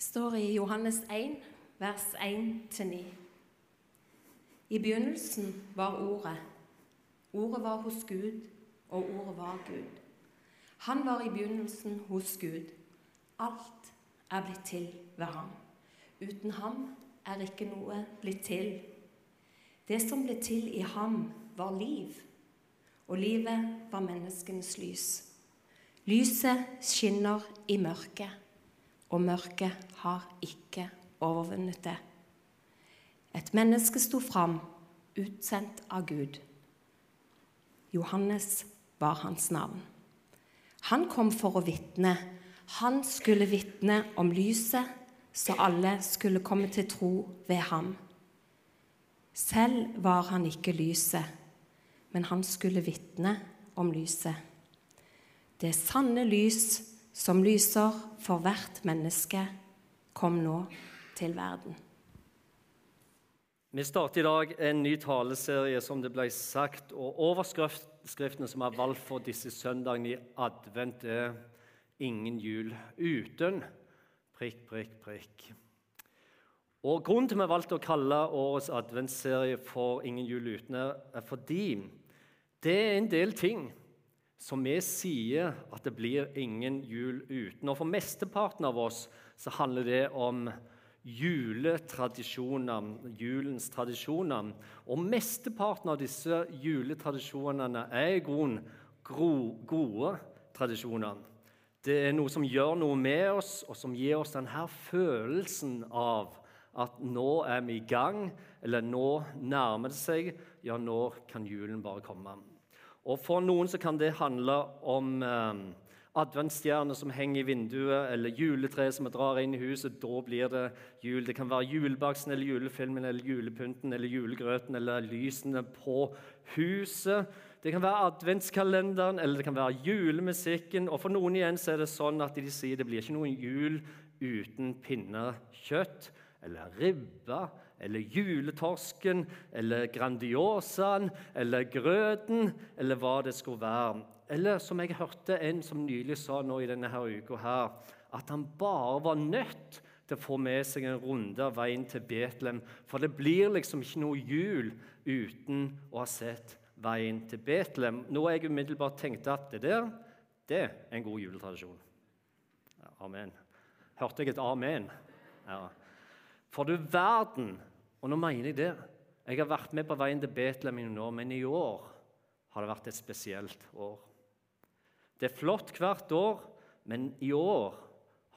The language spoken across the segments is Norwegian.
Det står i Johannes 1, vers 1-9. I begynnelsen var Ordet. Ordet var hos Gud, og Ordet var Gud. Han var i begynnelsen hos Gud. Alt er blitt til ved ham. Uten ham er ikke noe blitt til. Det som ble til i ham, var liv, og livet var menneskenes lys. Lyset skinner i mørket, og mørket har ikke overvunnet det. Et menneske sto fram, utsendt av Gud. Johannes var hans navn. Han kom for å vitne. Han skulle vitne om lyset, så alle skulle komme til tro ved ham. Selv var han ikke lyset, men han skulle vitne om lyset. Det sanne lys som lyser for hvert menneske, kom nå til verden. Vi starter i dag en ny taleserie, som det ble sagt. og Overskriftene som er valgt for disse søndagene i advent, er 'Ingen jul uten'. Prikk, prikk, prikk. Og Grunnen til vi valgte å kalle årets adventsserie for 'Ingen jul uten' er fordi det er en del ting som vi sier at det blir ingen jul uten. Og For mesteparten av oss så handler det om juletradisjoner, julens tradisjoner. Og mesteparten av disse juletradisjonene er i grunnen gode tradisjoner. Det er noe som gjør noe med oss, og som gir oss denne følelsen av at nå er vi i gang, eller nå nærmer det seg. Ja, nå kan julen bare komme. Og For noen så kan det handle om eh, adventsstjerner som henger i vinduet, eller juletre som vi drar inn i huset. Da blir det jul. Det kan være julebaksten eller julefilmen eller julepynten eller julegrøten eller lysene på huset. Det kan være adventskalenderen eller det kan være julemusikken. Og For noen igjen så er det sånn at de sier det blir ikke noen jul uten pinnekjøtt eller ribba eller juletorsken eller Grandiosaen eller grøten eller hva det skulle være. Eller som jeg hørte en som nylig sa nå i denne her uka her, at han bare var nødt til å få med seg en runde av veien til Betlehem. For det blir liksom ikke noe jul uten å ha sett veien til Betlehem. Noe jeg umiddelbart tenkte at det der, det er en god juletradisjon. Amen. Hørte jeg et amen? Ja. For du verden Og nå mener jeg det. Jeg har vært med på veien til Betlehem i noen år, men i år har det vært et spesielt år. Det er flott hvert år, men i år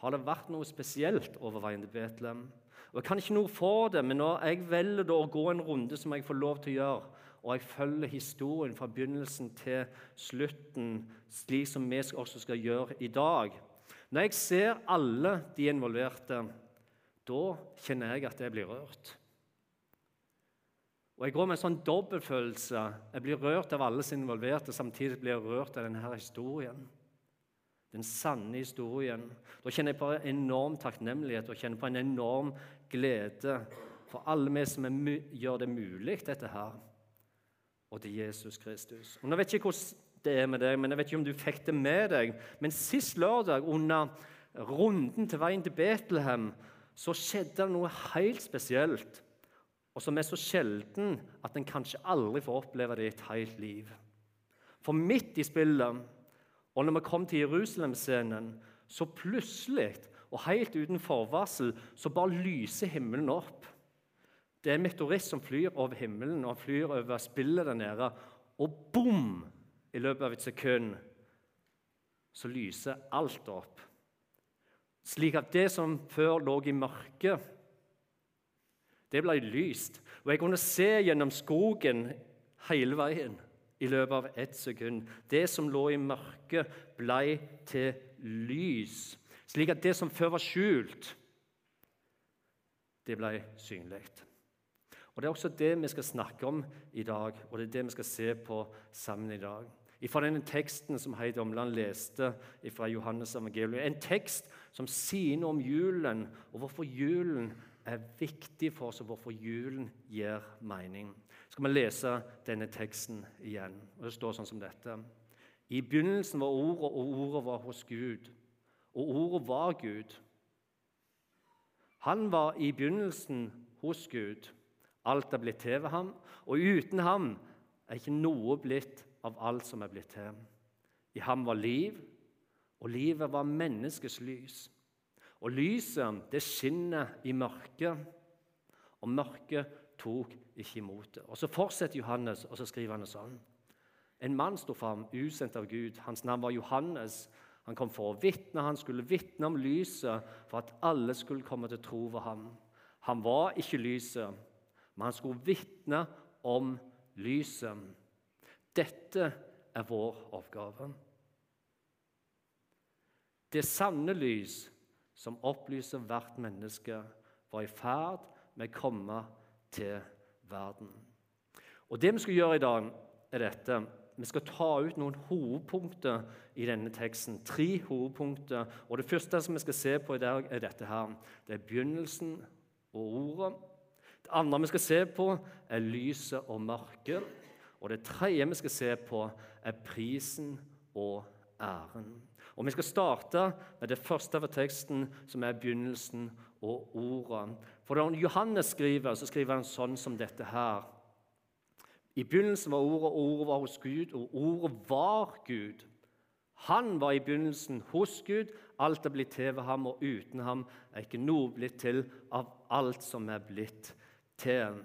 har det vært noe spesielt over veien til Betlehem. Og Jeg kan ikke noe for det, men når jeg velger å gå en runde som jeg får lov til å gjøre, og jeg følger historien fra begynnelsen til slutten, slik som vi også skal gjøre i dag Når jeg ser alle de involverte da kjenner jeg at jeg blir rørt. Og Jeg går med en sånn dobbeltfølelse. Jeg blir rørt av alle er involverte, samtidig blir jeg rørt av denne historien. Den sanne historien. Da kjenner jeg på en enorm takknemlighet og kjenner på en enorm glede for alle vi som gjør det mulig, dette her, og til Jesus Kristus. Og Nå vet jeg ikke hvordan det er med deg, men jeg vet ikke om du fikk det med deg. Men sist lørdag, under runden til veien til Betlehem, så skjedde det noe helt spesielt, og som er så sjelden at en kanskje aldri får oppleve det i et helt liv. For midt i spillet, og når vi kom til Jerusalem-scenen, så plutselig og helt uten forvarsel så bare lyser himmelen opp. Det er en meteoritt som flyr over himmelen og flyr over spillet der nede. Og bom! I løpet av et sekund så lyser alt opp slik at det som før lå i mørket, det ble lyst. Og jeg kunne se gjennom skogen hele veien i løpet av ett sekund. Det som lå i mørket, ble til lys. Slik at det som før var skjult, det ble synlig. Og Det er også det vi skal snakke om i dag, og det er det vi skal se på sammen i dag. Fra denne teksten som Heidi Omland leste fra Johannes evangelium. En tekst som sier noe om julen, og hvorfor julen er viktig for oss, og hvorfor julen gir mening. Skal vi lese denne teksten igjen? Og Det står sånn som dette. I begynnelsen var Ordet, og Ordet var hos Gud. Og Ordet var Gud. Han var i begynnelsen hos Gud. Alt er blitt til ved ham, og uten ham er ikke noe blitt av alt som er blitt til. I ham var liv, og livet var menneskets lys. Og lyset, det skinner i mørket, og mørket tok ikke imot det. Og Så fortsetter Johannes, og så skriver han det sånn. En mann sto fram, usendt av Gud. Hans navn var Johannes. Han kom for å vitne. Han skulle vitne om lyset for at alle skulle komme til å tro ved ham. Han var ikke lyset, men han skulle vitne om lyset. Dette er vår oppgave. Det sanne lys som opplyser hvert menneske, var i ferd med å komme til verden. Og Det vi skal gjøre i dag, er dette. Vi skal ta ut noen hovedpunkter i denne teksten. Tre hovedpunkter. Og Det første som vi skal se på i dag, er dette her. Det er begynnelsen og ordet. Det andre vi skal se på, er lyset og mørket. Og det tredje vi skal se på, er prisen og æren. Og Vi skal starte med det første av teksten, som er begynnelsen og ordet. For Når Johannes skriver, så skriver han sånn som dette her. I begynnelsen var ordet, og ordet var hos Gud, og ordet var Gud. Han var i begynnelsen hos Gud. Alt er blitt til ved ham, og uten ham er ikke noe blitt til av alt som er blitt til.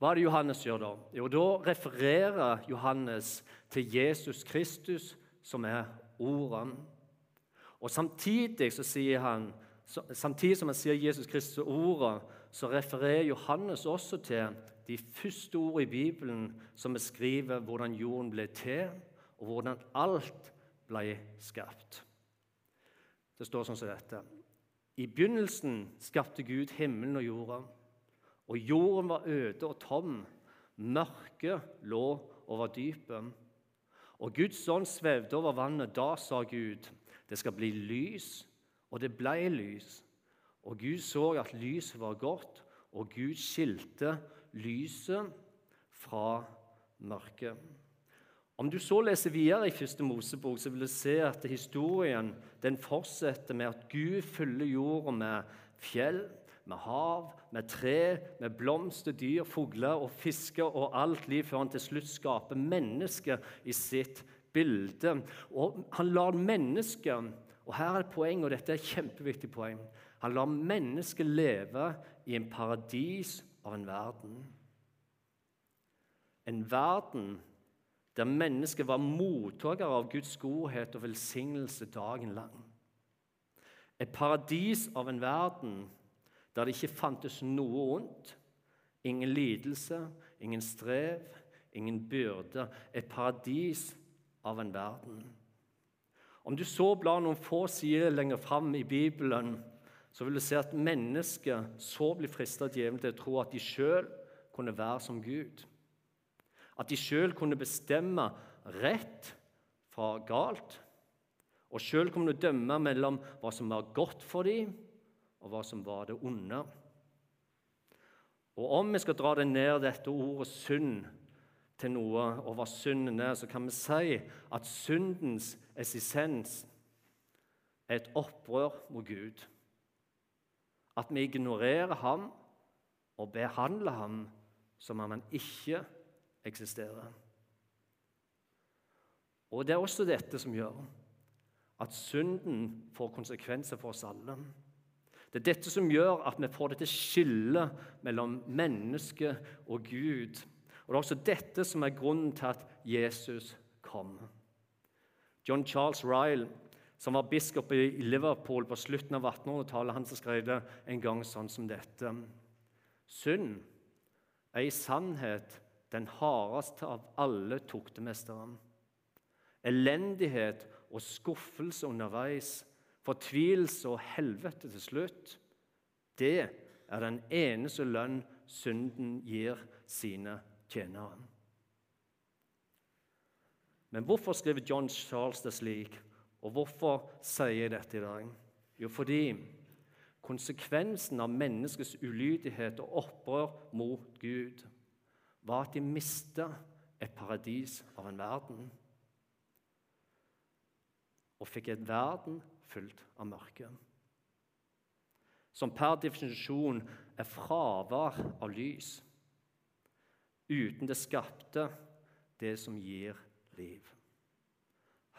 Hva er det Johannes gjør da? Jo, Da refererer Johannes til Jesus Kristus, som er ordene. Og Samtidig han, samtidig som han sier Jesus Kristus ordene, så refererer Johannes også til de første ordene i Bibelen som beskriver hvordan jorden ble til, og hvordan alt ble skapt. Det står sånn som dette. I begynnelsen skapte Gud himmelen og jorda. Og jorden var øde og tom. Mørket lå over dypet. Og Guds ånd svevde over vannet. Da sa Gud, det skal bli lys. Og det ble lys. Og Gud så at lyset var godt, og Gud skilte lyset fra mørket. Om du så leser videre i første Mosebok, så vil du se at historien den fortsetter med at Gud fyller jorda med fjell, med hav, med tre, med blomster, dyr, fugler og fisker og alt liv, før han til slutt skaper mennesket i sitt bilde. Og han lar mennesket og her er et poeng, og dette er et kjempeviktig poeng. Han lar mennesket leve i en paradis av en verden. En verden der mennesket var mottaker av Guds godhet og velsignelse dagen lang. Et paradis av en verden der det ikke fantes noe ondt, ingen lidelse, ingen strev, ingen byrde. Et paradis av en verden. Om du så blar noen få sider lenger fram i Bibelen, så vil du se at mennesket så blir fristet av djevelen til å tro at de sjøl kunne være som Gud. At de sjøl kunne bestemme rett fra galt, og sjøl kunne dømme mellom hva som var godt for dem, og hva som var det onde. Og Om vi skal dra det ned dette ordet synd til noe, og hva synden er, så kan vi si at syndens essens er et opprør mot Gud. At vi ignorerer ham og behandler ham som om han ikke eksisterer. Og Det er også dette som gjør at synden får konsekvenser for oss alle. Det er dette som gjør at vi får dette skillet mellom menneske og Gud. Og Det er også dette som er grunnen til at Jesus kom. John Charles Ryle, som var biskop i Liverpool på slutten av 1800-tallet, han skrev det en gang sånn som dette. Synd er i sannhet den hardeste av alle tuktemestere. Elendighet og skuffelse underveis fortvilelse og helvete til slutt, det er den eneste lønn synden gir sine tjenere. Men hvorfor skriver John Charles det slik, og hvorfor sier jeg dette i dag? Jo, fordi konsekvensen av menneskets ulydighet og opprør mot Gud var at de mista et paradis av en verden og fikk et verden fullt av mørke. som per definisjon er fravær av lys. Uten det skapte, det som gir liv.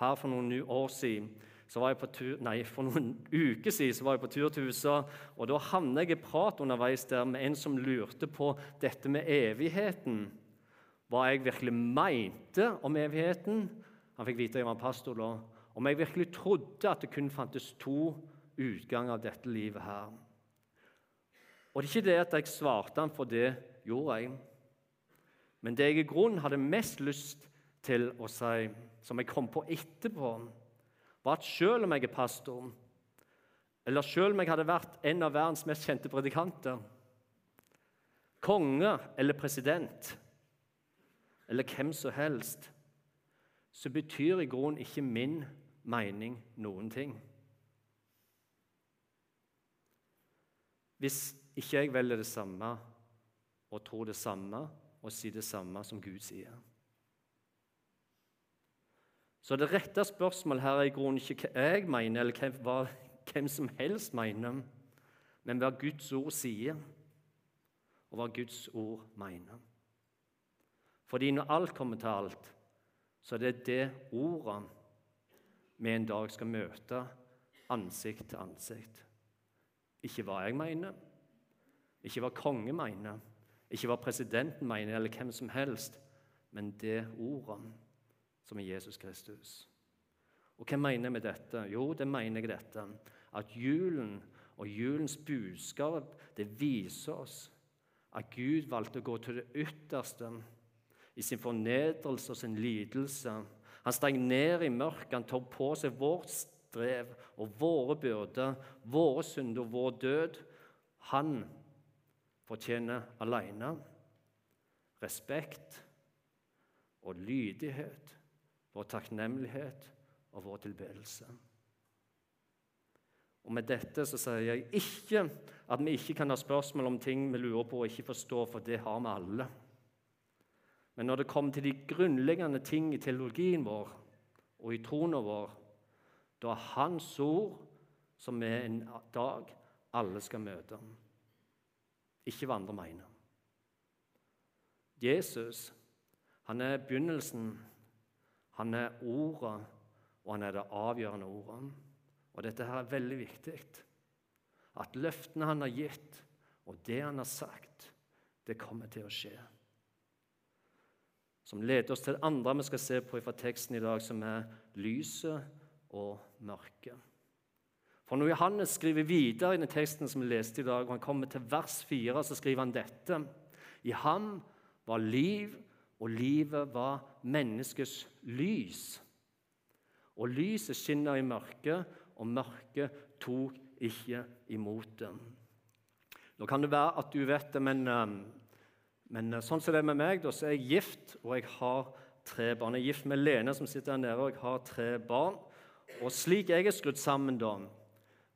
Her for noen år siden så var jeg på tur, nei, for noen uker siden så var jeg på tur til USA. og Da havnet jeg i prat underveis der med en som lurte på dette med evigheten. Hva jeg virkelig mente om evigheten. Han fikk vite jeg var pastor da. Om jeg virkelig trodde at det kun fantes to utganger av dette livet her. Og det er ikke det at jeg svarte han, for det gjorde jeg. Men det jeg i grunnen hadde mest lyst til å si, som jeg kom på etterpå, var at selv om jeg er pastor, eller selv om jeg hadde vært en av verdens mest kjente predikanter, konge eller president, eller hvem som helst, så betyr i grunnen ikke min mening noen ting. Hvis ikke jeg velger det samme og tror det samme og sier det samme som Gud sier. Så det rette spørsmålet her er i grunnen ikke hva jeg mener, eller hva hvem som helst mener, men hva Guds ord sier, og hva Guds ord mener. Fordi når alt kommer til alt, så er det det ordet vi en dag skal møte ansikt til ansikt. Ikke hva jeg mener, ikke hva konge mener, ikke hva presidenten mener, eller hvem som helst, men det ordet som er Jesus Kristus. Og hva mener jeg med dette? Jo, det mener jeg dette. At julen og julens budskap det viser oss at Gud valgte å gå til det ytterste i sin fornedrelse og sin lidelse. Han steg ned i mørket, han tok på seg vårt strev og våre byrder, våre synder og vår død. Han fortjener alene respekt og lydighet vår takknemlighet og vår tilbedelse. Og Med dette så sier jeg ikke at vi ikke kan ha spørsmål om ting vi lurer på og ikke forstår, for det har vi alle. Men når det kommer til de grunnleggende ting i teologien vår og i troen vår, da er Hans ord som vi en dag alle skal møte. Ikke hva andre mener. Jesus han er begynnelsen han er ordet, og han er det avgjørende ordet. Og dette her er veldig viktig. At løftene han har gitt, og det han har sagt, det kommer til å skje. Som leder oss til det andre vi skal se på fra teksten i dag, som er lyset og mørket. For når Johannes skriver videre i den teksten som vi leste i dag, og han kommer til vers 4, så skriver han dette. I ham var liv, og livet var menneskets lys. Og lyset skinner i mørket, og mørket tok ikke imot det. Nå kan det være at du vet det, men, um, men uh, sånn som det er med meg, da, så er jeg gift, og jeg har tre barn. Jeg er gift med Lene, som sitter der nede, og jeg har tre barn. Og slik jeg er skrudd sammen, da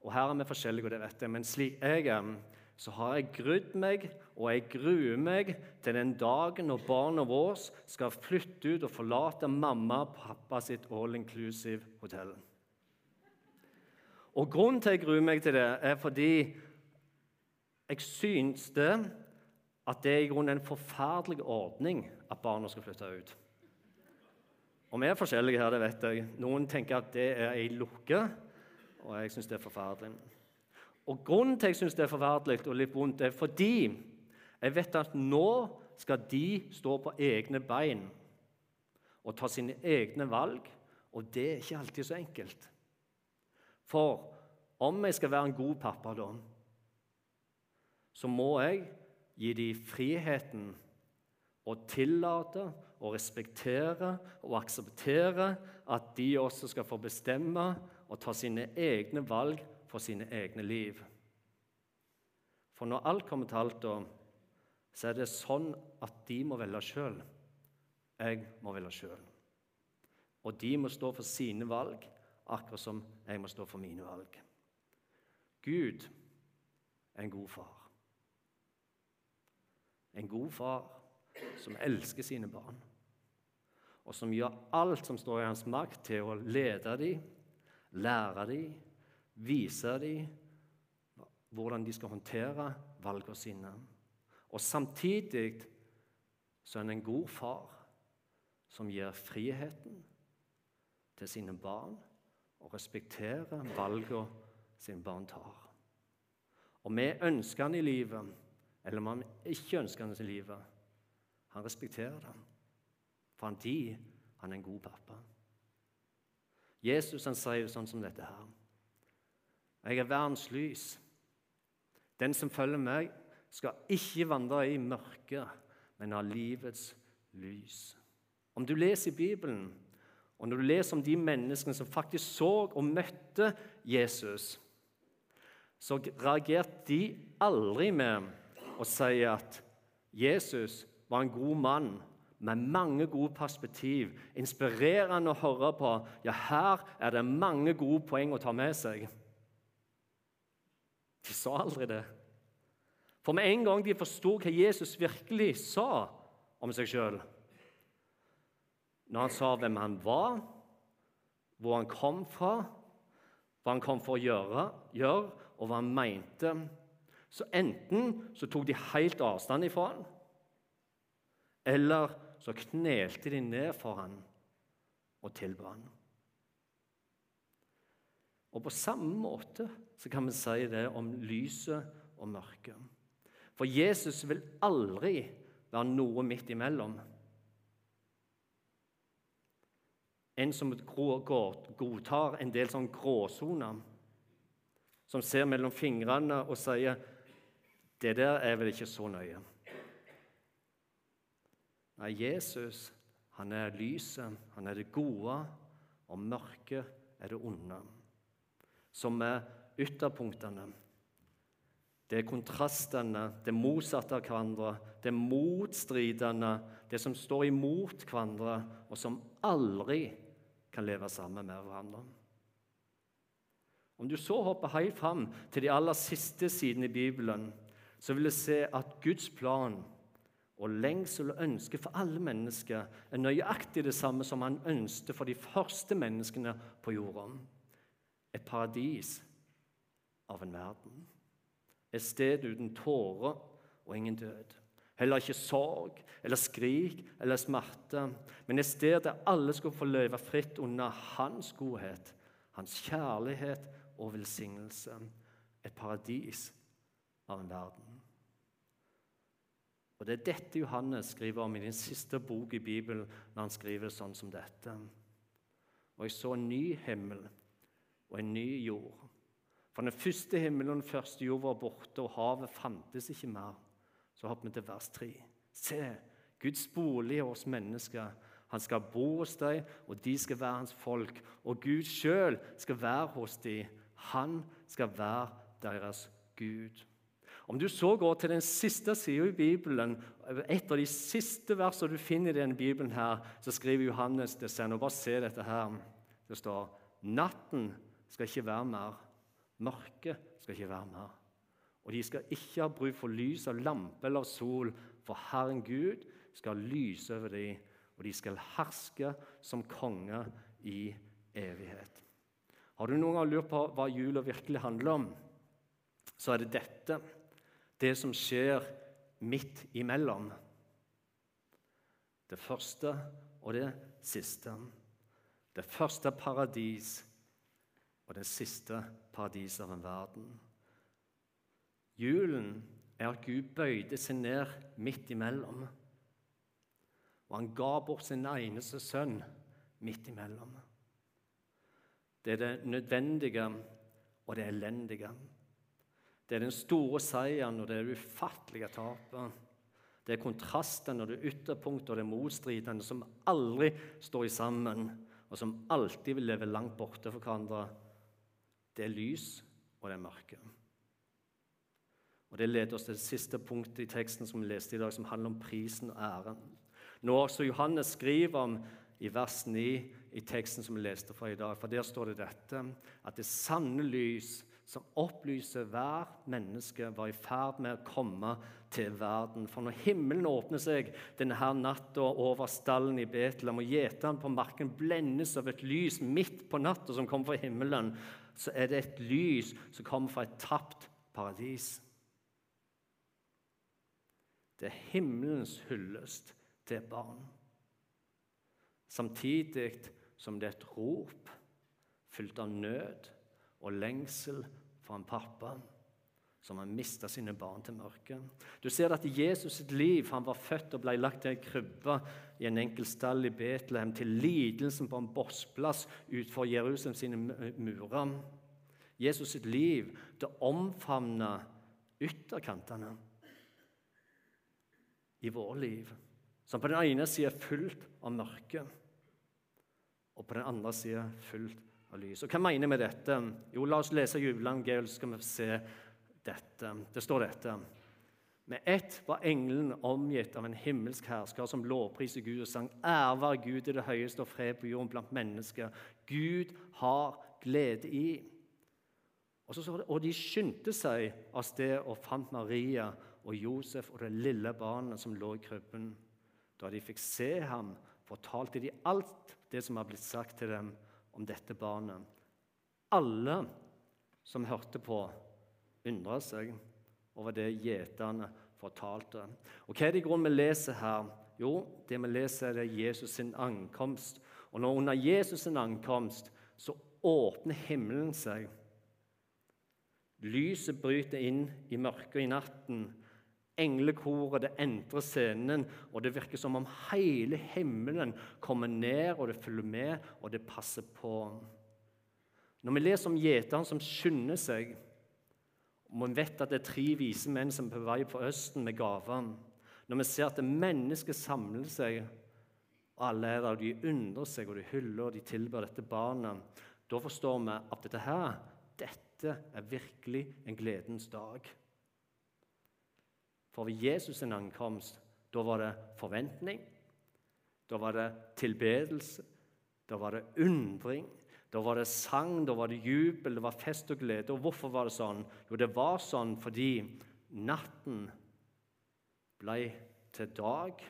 Og her er vi forskjellige, og det vet jeg, men slik jeg er, så har jeg grudd meg, og jeg gruer meg til den dagen når barna våre skal flytte ut og forlate mamma og pappa sitt all inclusive hotell. Og Grunnen til at jeg gruer meg til det, er fordi jeg syns det at det er i grunnen en forferdelig ordning at barna skal flytte ut. Og vi er forskjellige her, det vet jeg. Noen tenker at det er ei lukke, og jeg syns det er forferdelig. Og Grunnen til at jeg syns det er forferdelig og litt vondt, er fordi jeg vet at nå skal de stå på egne bein og ta sine egne valg, og det er ikke alltid så enkelt. For om jeg skal være en god pappa, da, så må jeg gi dem friheten å tillate og respektere og akseptere at de også skal få bestemme og ta sine egne valg for sine egne liv. For når alt kommer til alt, så er det sånn at de må velge sjøl. Jeg må velge sjøl. Og de må stå for sine valg, akkurat som jeg må stå for mine valg. Gud er en god far. En god far som elsker sine barn, og som gjør alt som står i hans makt til å lede dem, lære dem, vise dem hvordan de skal håndtere valgene sine. Og samtidig så er han en god far som gir friheten til sine barn og respekterer valgene sine barn tar. Og vi ønsker han i livet, eller om han ikke ønsker hans i livet. Han respekterer det. For han tid, han er en god pappa. Jesus han sier jo sånn som dette her. Jeg er verdens lys. Den som følger meg, skal ikke vandre i mørket, men ha livets lys. Om du leser i Bibelen, og når du leser om de menneskene som faktisk så og møtte Jesus, så reagerte de aldri med å sier at Jesus var en god mann med mange gode perspektiv, inspirerende å høre på. Ja, her er det mange gode poeng å ta med seg. De sa aldri det. For med en gang de forsto hva Jesus virkelig sa om seg sjøl Når han sa hvem han var, hvor han kom fra, hva han kom for å gjøre, gjøre og hva han mente, så enten så tok de helt avstand ifra han, eller så knelte de ned for han og tilba han. Og På samme måte så kan vi si det om lyset og mørket. For Jesus vil aldri være noe midt imellom. En som godtar en del sånn gråsoner, som ser mellom fingrene og sier 'Det der er vel ikke så nøye'. Nei, Jesus han er lyset, han er det gode, og mørket er det onde. Som er ytterpunktene. Det er kontrastene, det motsatte av hverandre, det er motstridende, det som står imot hverandre, og som aldri kan leve sammen med hverandre. Om du så hopper helt fram til de aller siste sidene i Bibelen, så vil du se at Guds plan og lengsel og ønske for alle mennesker er nøyaktig det samme som han ønsket for de første menneskene på jorda. Et paradis av en verden. Et sted uten tårer og ingen død. Heller ikke sorg eller skrik eller smerte, men et sted der alle skulle få leve fritt under hans godhet, hans kjærlighet og velsignelse. Et paradis av en verden. Og Det er dette Johannes skriver om i den siste bok i Bibelen, når han skriver sånn som dette. Og jeg så en ny himmel og en ny jord. For den første himmelen og den første jord var borte, og havet fantes ikke mer. Så hopper vi til vers 3. Se, Guds bolig er hos mennesker. Han skal bo hos dem, og de skal være hans folk. Og Gud sjøl skal være hos dem. Han skal være deres Gud. Om du så går til den siste sida i Bibelen, et av de siste versene du finner i denne Bibelen, her, så skriver Johannes det senere. Bare se dette her. Det står natten skal ikke være mer. Mørket skal ikke være mer. Og de skal ikke ha bruk for lys av lampe eller sol, for Herren Gud skal lyse over dem, og de skal herske som konger i evighet. Har du noen gang lurt på hva jula virkelig handler om, så er det dette det som skjer midt imellom. Det første og det siste. Det første paradis og det siste paradis av en verden. Julen er at Gud bøyde seg ned midt imellom. Og han ga bort sin eneste sønn midt imellom. Det er det nødvendige og det elendige. Det er den store seieren og det er det ufattelige tapet. Det er kontrasten og det ytterpunktet og det motstridende som aldri står sammen, og som alltid vil leve langt borte fra hverandre. Det er lys, og det er mørke. Og Det leder oss til det siste punktet i teksten som vi leste i dag, som handler om prisen og æren. Når også Johannes skriver om i vers 9 i teksten som vi leste fra i dag, for der står det dette, at det sanne lys som opplyser hver menneske, var i ferd med å komme til verden. For når himmelen åpner seg denne her natta over stallen i Betlehem, og gjeteren på marken blendes av et lys midt på natta som kommer fra himmelen, så er det et lys som kommer fra et tapt paradis. Det er himmelens hyllest til barn. Samtidig som det er et rop fylt av nød og lengsel for en pappa som har mista sine barn til mørket. Du ser at Jesus sitt liv han var født og ble lagt i ei krybbe i en enkel stall i Betlehem, til lidelsen på en bossplass utenfor Jerusalem sine murer. Jesus sitt liv det omfavna ytterkantene i våre liv, som på den ene sida er fullt av mørke, og på den andre sida fullt av lys. Og Hva mener vi med dette? Jo, La oss lese juleevangeliet, så skal vi se dette. Det står dette. Med ett var engelen omgitt av en himmelsk hersker som lovpriser Gud og sang ære være Gud i det høyeste og fred på jorden blant mennesker. Gud har glede i. Og, så og de skyndte seg av sted og fant Maria og Josef og det lille barnet som lå i krybben. Da de fikk se ham, fortalte de alt det som var blitt sagt til dem om dette barnet. Alle som hørte på, undra seg over det gjeterne fortalte. Og Hva er det i grunnen vi leser her? Jo, det vi leser er Jesus sin ankomst. Og når under Jesus sin ankomst så åpner himmelen seg. Lyset bryter inn i mørket i natten. Englekoret det entrer scenen, og det virker som om hele himmelen kommer ned, og det følger med, og det passer på. Når vi leser om gjeteren som skynder seg, og vi vet at det er tre vise menn som er på vei på Østen med gaver, når vi ser at mennesker samler seg, og alle er der, og de undrer seg, og de hyller og de tilber dette barnet, da forstår vi at dette her, dette er virkelig en gledens dag. For ved Jesus' sin ankomst da var det forventning, da var det tilbedelse, da var det undring, da var det sang, da var det jubel, det var fest og glede. Og hvorfor var det sånn? Jo, det var sånn fordi natten ble til dag.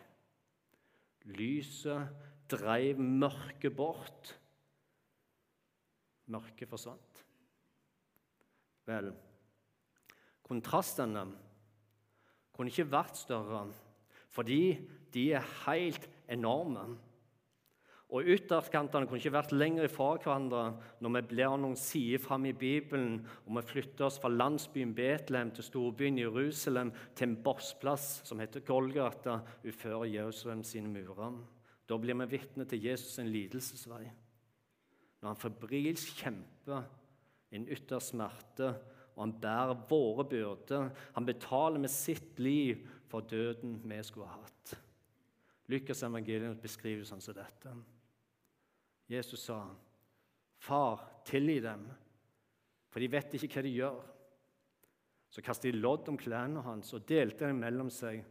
Lyset dreiv mørket bort. Mørket forsvant. Vel, kontrastene kunne ikke vært større, fordi de er helt enorme. Og Ytterkantene kunne ikke vært lenger fra hverandre når vi blir noen sider fram i Bibelen og vi flytter oss fra landsbyen Betlehem til storbyen Jerusalem til en bossplass som heter Golgata utenfor Jerusalem sine murer. Da blir vi vitne til Jesus' en lidelsesvei. Når han febrilsk kjemper en ytterst smerte, og han bærer våre byrder. Han betaler med sitt liv for døden vi skulle ha hatt. Lukas evangelium beskriver sånn som dette. Jesus sa, 'Far, tilgi dem, for de vet ikke hva de gjør.' Så kastet de lodd om klærne hans og delte dem mellom seg.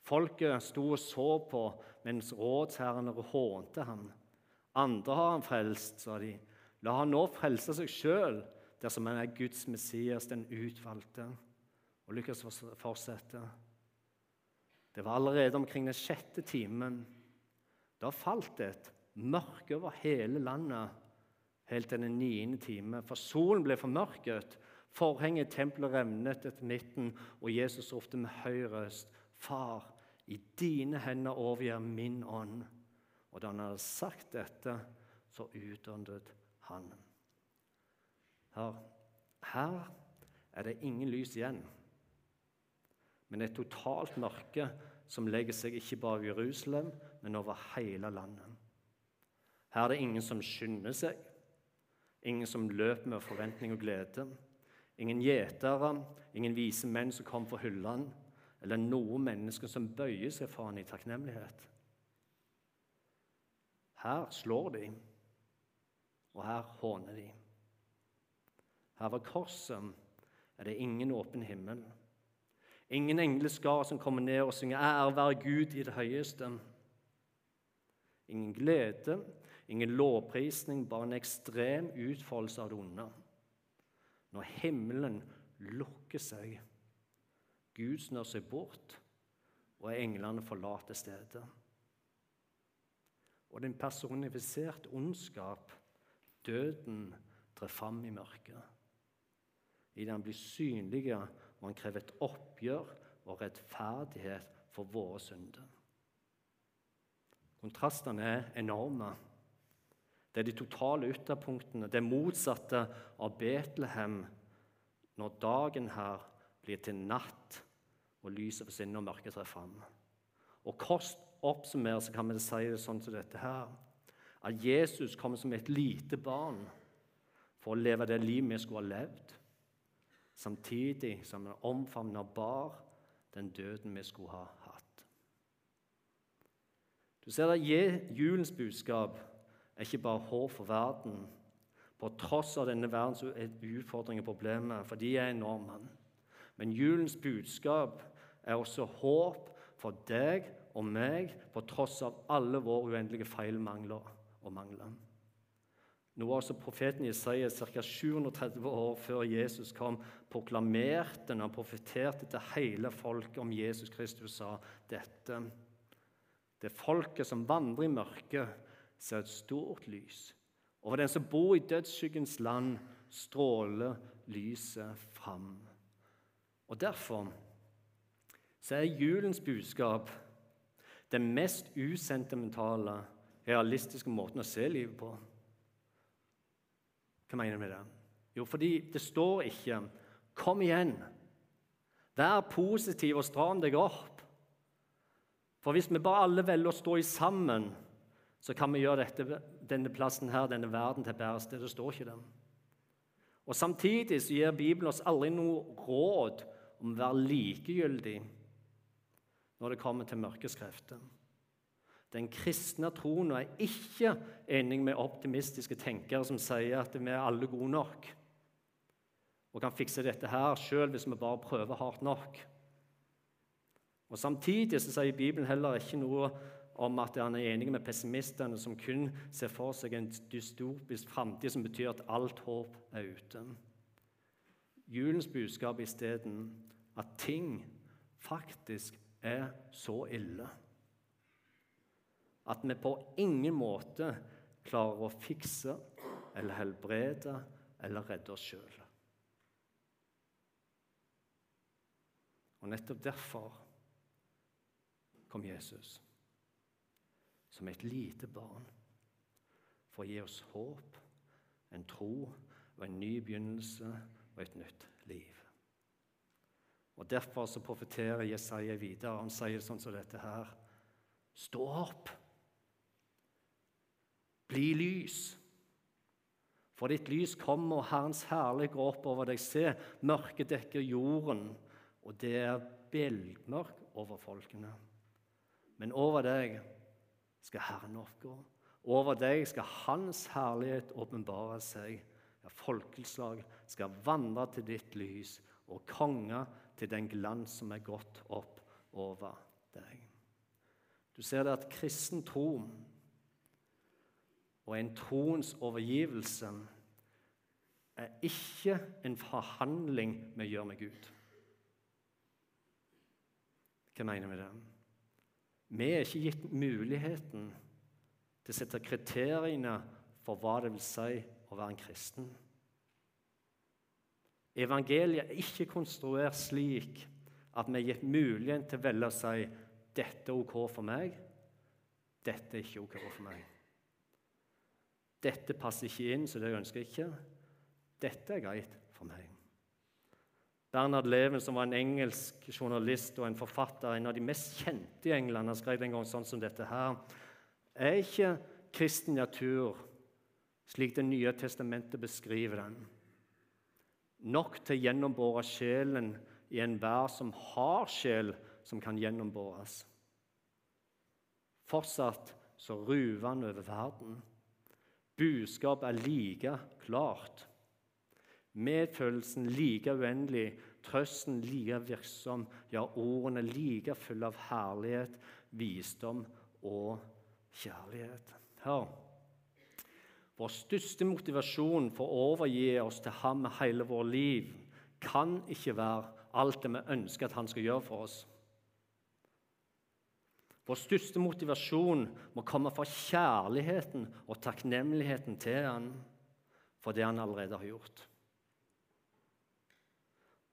Folket sto og så på mens rådsherrene hånte ham. 'Andre har han frelst', sa de. 'La han nå frelse seg sjøl, dersom han er Guds Messias, den utvalgte.' Og Lukas fortsetter. Det var allerede omkring den sjette timen. Da falt et mørke over hele landet helt til den niende time. For solen ble formørket, forhenget i tempelet revnet etter midten, og Jesus ropte med høy røst, Far, i dine hender overgir min ånd. Og da han hadde sagt dette, så utåndet han. Her, her er det ingen lys igjen, men et totalt mørke som legger seg ikke bare i Jerusalem, men over hele landet. Her er det ingen som skynder seg, ingen som løper med forventning og glede. Ingen gjetere, ingen vise menn som kommer for hyllene, eller noen mennesker som bøyer seg for han i takknemlighet. Her slår de, og her håner de. Her ved korset er det ingen åpen himmel. Ingen engleskar som kommer ned og synger 'Ære være Gud i det høyeste'. Ingen glede, Ingen lovprisning, bare en ekstrem utfoldelse av det onde. Når himmelen lukker seg, Gud snør seg bort, og englene forlater stedet. Og den personifiserte ondskap, døden, trer fram i mørket. Idet han blir synlig og han krever et oppgjør og rettferdighet for våre synder. Kontrastene er enorme. Det er de totale ytterpunktene, det motsatte av Betlehem når dagen her blir til natt og lyset forsvinner og mørket trer fram. Og Kort oppsummert så kan vi si det sånn som dette her. At Jesus kommer som et lite barn for å leve det livet vi skulle ha levd, samtidig som han omfavner og bar den døden vi skulle ha hatt. Du ser at Julens budskap er ikke bare håp for verden, på tross av denne verdens utfordringer og problemer, for de er enorme. Men julens budskap er også håp for deg og meg, på tross av alle våre uendelige feil, mangler og mangler. Noe også profeten Isaiah ca. 730 år før Jesus kom, proklamerte når han profeterte til hele folket om Jesus Kristus, sa dette. Det folket som vandrer i mørket, ser et stort lys. Over den som bor i dødsskyggens land, stråler lyset fram. Og Derfor så er julens budskap den mest usentimentale, realistiske måten å se livet på. Hva mener du med det? Jo, fordi det står ikke 'Kom igjen'. Vær positiv og stram deg opp. For hvis vi bare alle velger å stå i sammen, så kan vi gjøre dette, denne plassen her, denne verden til et bedre sted. Det står ikke det. Og Samtidig så gir Bibelen oss aldri noe råd om å være likegyldig når det kommer til krefter. Den kristne troen er ikke enig med optimistiske tenkere som sier at vi er alle gode nok og kan fikse dette her sjøl hvis vi bare prøver hardt nok. Og Samtidig så sier Bibelen heller ikke noe om at han er enig med pessimistene som kun ser for seg en dystopisk framtid som betyr at alt håp er ute. Julens budskap er isteden at ting faktisk er så ille at vi på ingen måte klarer å fikse eller helbrede eller redde oss sjøl. Og nettopp derfor kom Jesus som et lite barn for å gi oss håp, en tro og en ny begynnelse og et nytt liv. Og Derfor så profeterer Jesaja videre. Han sier sånn som dette her. Stå opp! Bli lys. For ditt lys kommer, og Herrens herlighet går opp over deg. Se, mørket dekker jorden, og det er belgmørk over folkene. Men over deg skal Herren oppgå. Over deg skal Hans herlighet åpenbare seg. Ja, folkeslag skal vandre til ditt lys, og konger til den glans som er gått opp over deg. Du ser det at kristen tro og en troens overgivelse er ikke en forhandling vi gjør med Gud. Hva mener vi det? Vi er ikke gitt muligheten til å sette kriteriene for hva det vil si å være en kristen. Evangeliet er ikke konstruert slik at vi er gitt muligheten til å velge å si dette er OK for meg, dette er ikke OK for meg. Dette passer ikke inn, så det ønsker jeg ikke. Dette er greit for meg. Bernhard Leven, som var en engelsk journalist og en forfatter, en av de mest kjente i England, han skrev en gang sånn som dette her. Er ikke kristen natur, slik Det nye testamentet beskriver den, nok til å gjennombåre sjelen i enhver som har sjel som kan gjennombåres? Fortsatt så ruver han over verden. Budskapet er like klart. Medfølelsen like uendelig, trøsten like virksom, ja, ordene like fulle av herlighet, visdom og kjærlighet. Her. Vår største motivasjon for å overgi oss til ham med hele vårt liv kan ikke være alt det vi ønsker at han skal gjøre for oss. Vår største motivasjon må komme fra kjærligheten og takknemligheten til han for det han allerede har gjort.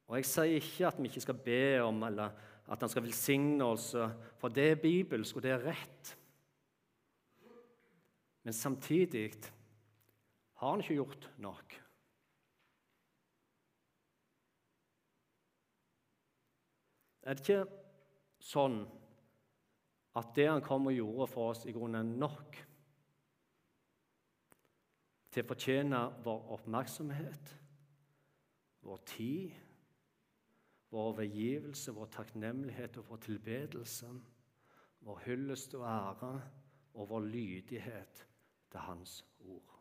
Og Jeg sier ikke at vi ikke skal be om eller at han skal velsigne oss, for det er bibelsk, og det er rett. Men samtidig har han ikke gjort nok. Er det ikke sånn at det han kom og gjorde for oss, i grunnen er nok til å fortjene vår oppmerksomhet, vår tid, vår overgivelse, vår takknemlighet og vår tilbedelse, vår hyllest og ære og vår lydighet til Hans ord.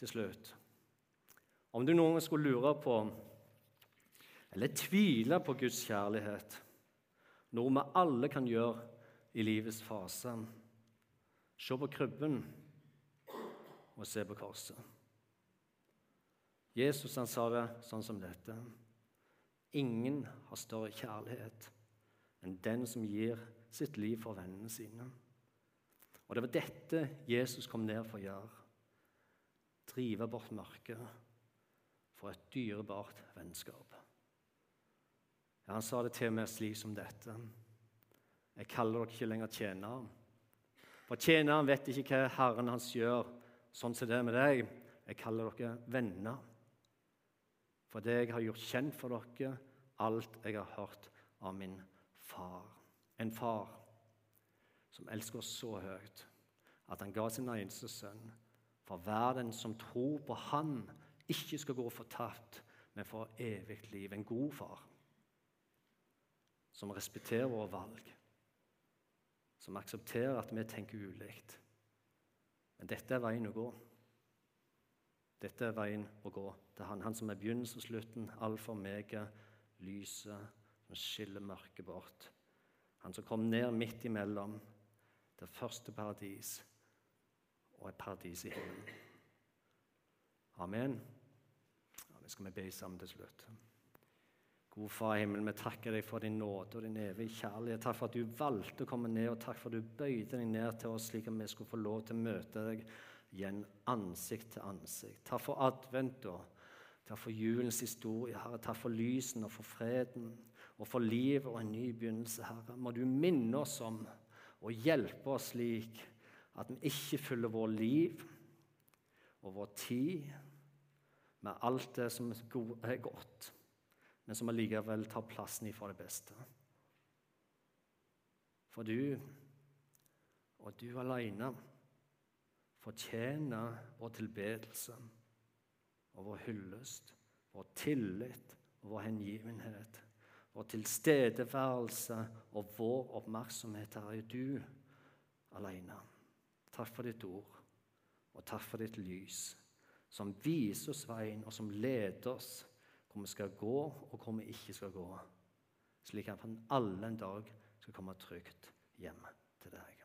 Til slutt Om du noen skulle lure på eller tvile på Guds kjærlighet, noe vi alle kan gjøre i livets fase Se på krybben og se på korset. Jesus han sa det sånn som dette. Ingen har større kjærlighet enn den som gir sitt liv for vennene sine. Og Det var dette Jesus kom ned for å gjøre. Drive bort mørket for et dyrebart vennskap. Ja, han sa det til meg slik som dette. Jeg kaller dere ikke lenger tjenere. For tjeneren vet ikke hva Herren hans gjør, sånn som det er med deg. Jeg kaller dere venner. For det jeg har gjort kjent for dere, alt jeg har hørt av min far. En far som elsker oss så høyt at han ga sin eneste sønn for hver den som tror på Han, ikke skal gå fortapt, men få evig liv. En god far som respekterer våre valg, som aksepterer at vi tenker ulikt. Men dette er veien å gå. Dette er veien å gå til Han, han som er begynnelsen og slutten, alfa og mega, lyset som skiller mørket bort. Han som kom ned midt imellom det første paradis og et paradis i himmelen. Amen. Ja, det skal vi be sammen til slutt. God Far i himmelen, vi takker deg for din nåde og din evige kjærlighet. Takk for at du valgte å komme ned, og takk for at du bøyde deg ned til oss slik at vi skulle få lov til å møte deg igjen ansikt til ansikt. Takk for advent og takk for julens historie, Herre. Takk for lysen og for freden og for livet og en ny begynnelse, Herre. Må du minne oss om og hjelpe oss slik at vi ikke fyller vår liv og vår tid med alt det som er godt men som allikevel tar plassen ifra det beste. For du, og du alene, fortjener vår tilbedelse og vår hyllest, vår tillit og vår hengivenhet. Vår tilstedeværelse og vår oppmerksomhet her er du alene. Takk for ditt ord, og takk for ditt lys, som viser oss veien, og som leder oss hvor vi skal gå, og hvor vi ikke skal gå, slik at alle en dag skal komme trygt hjem til deg.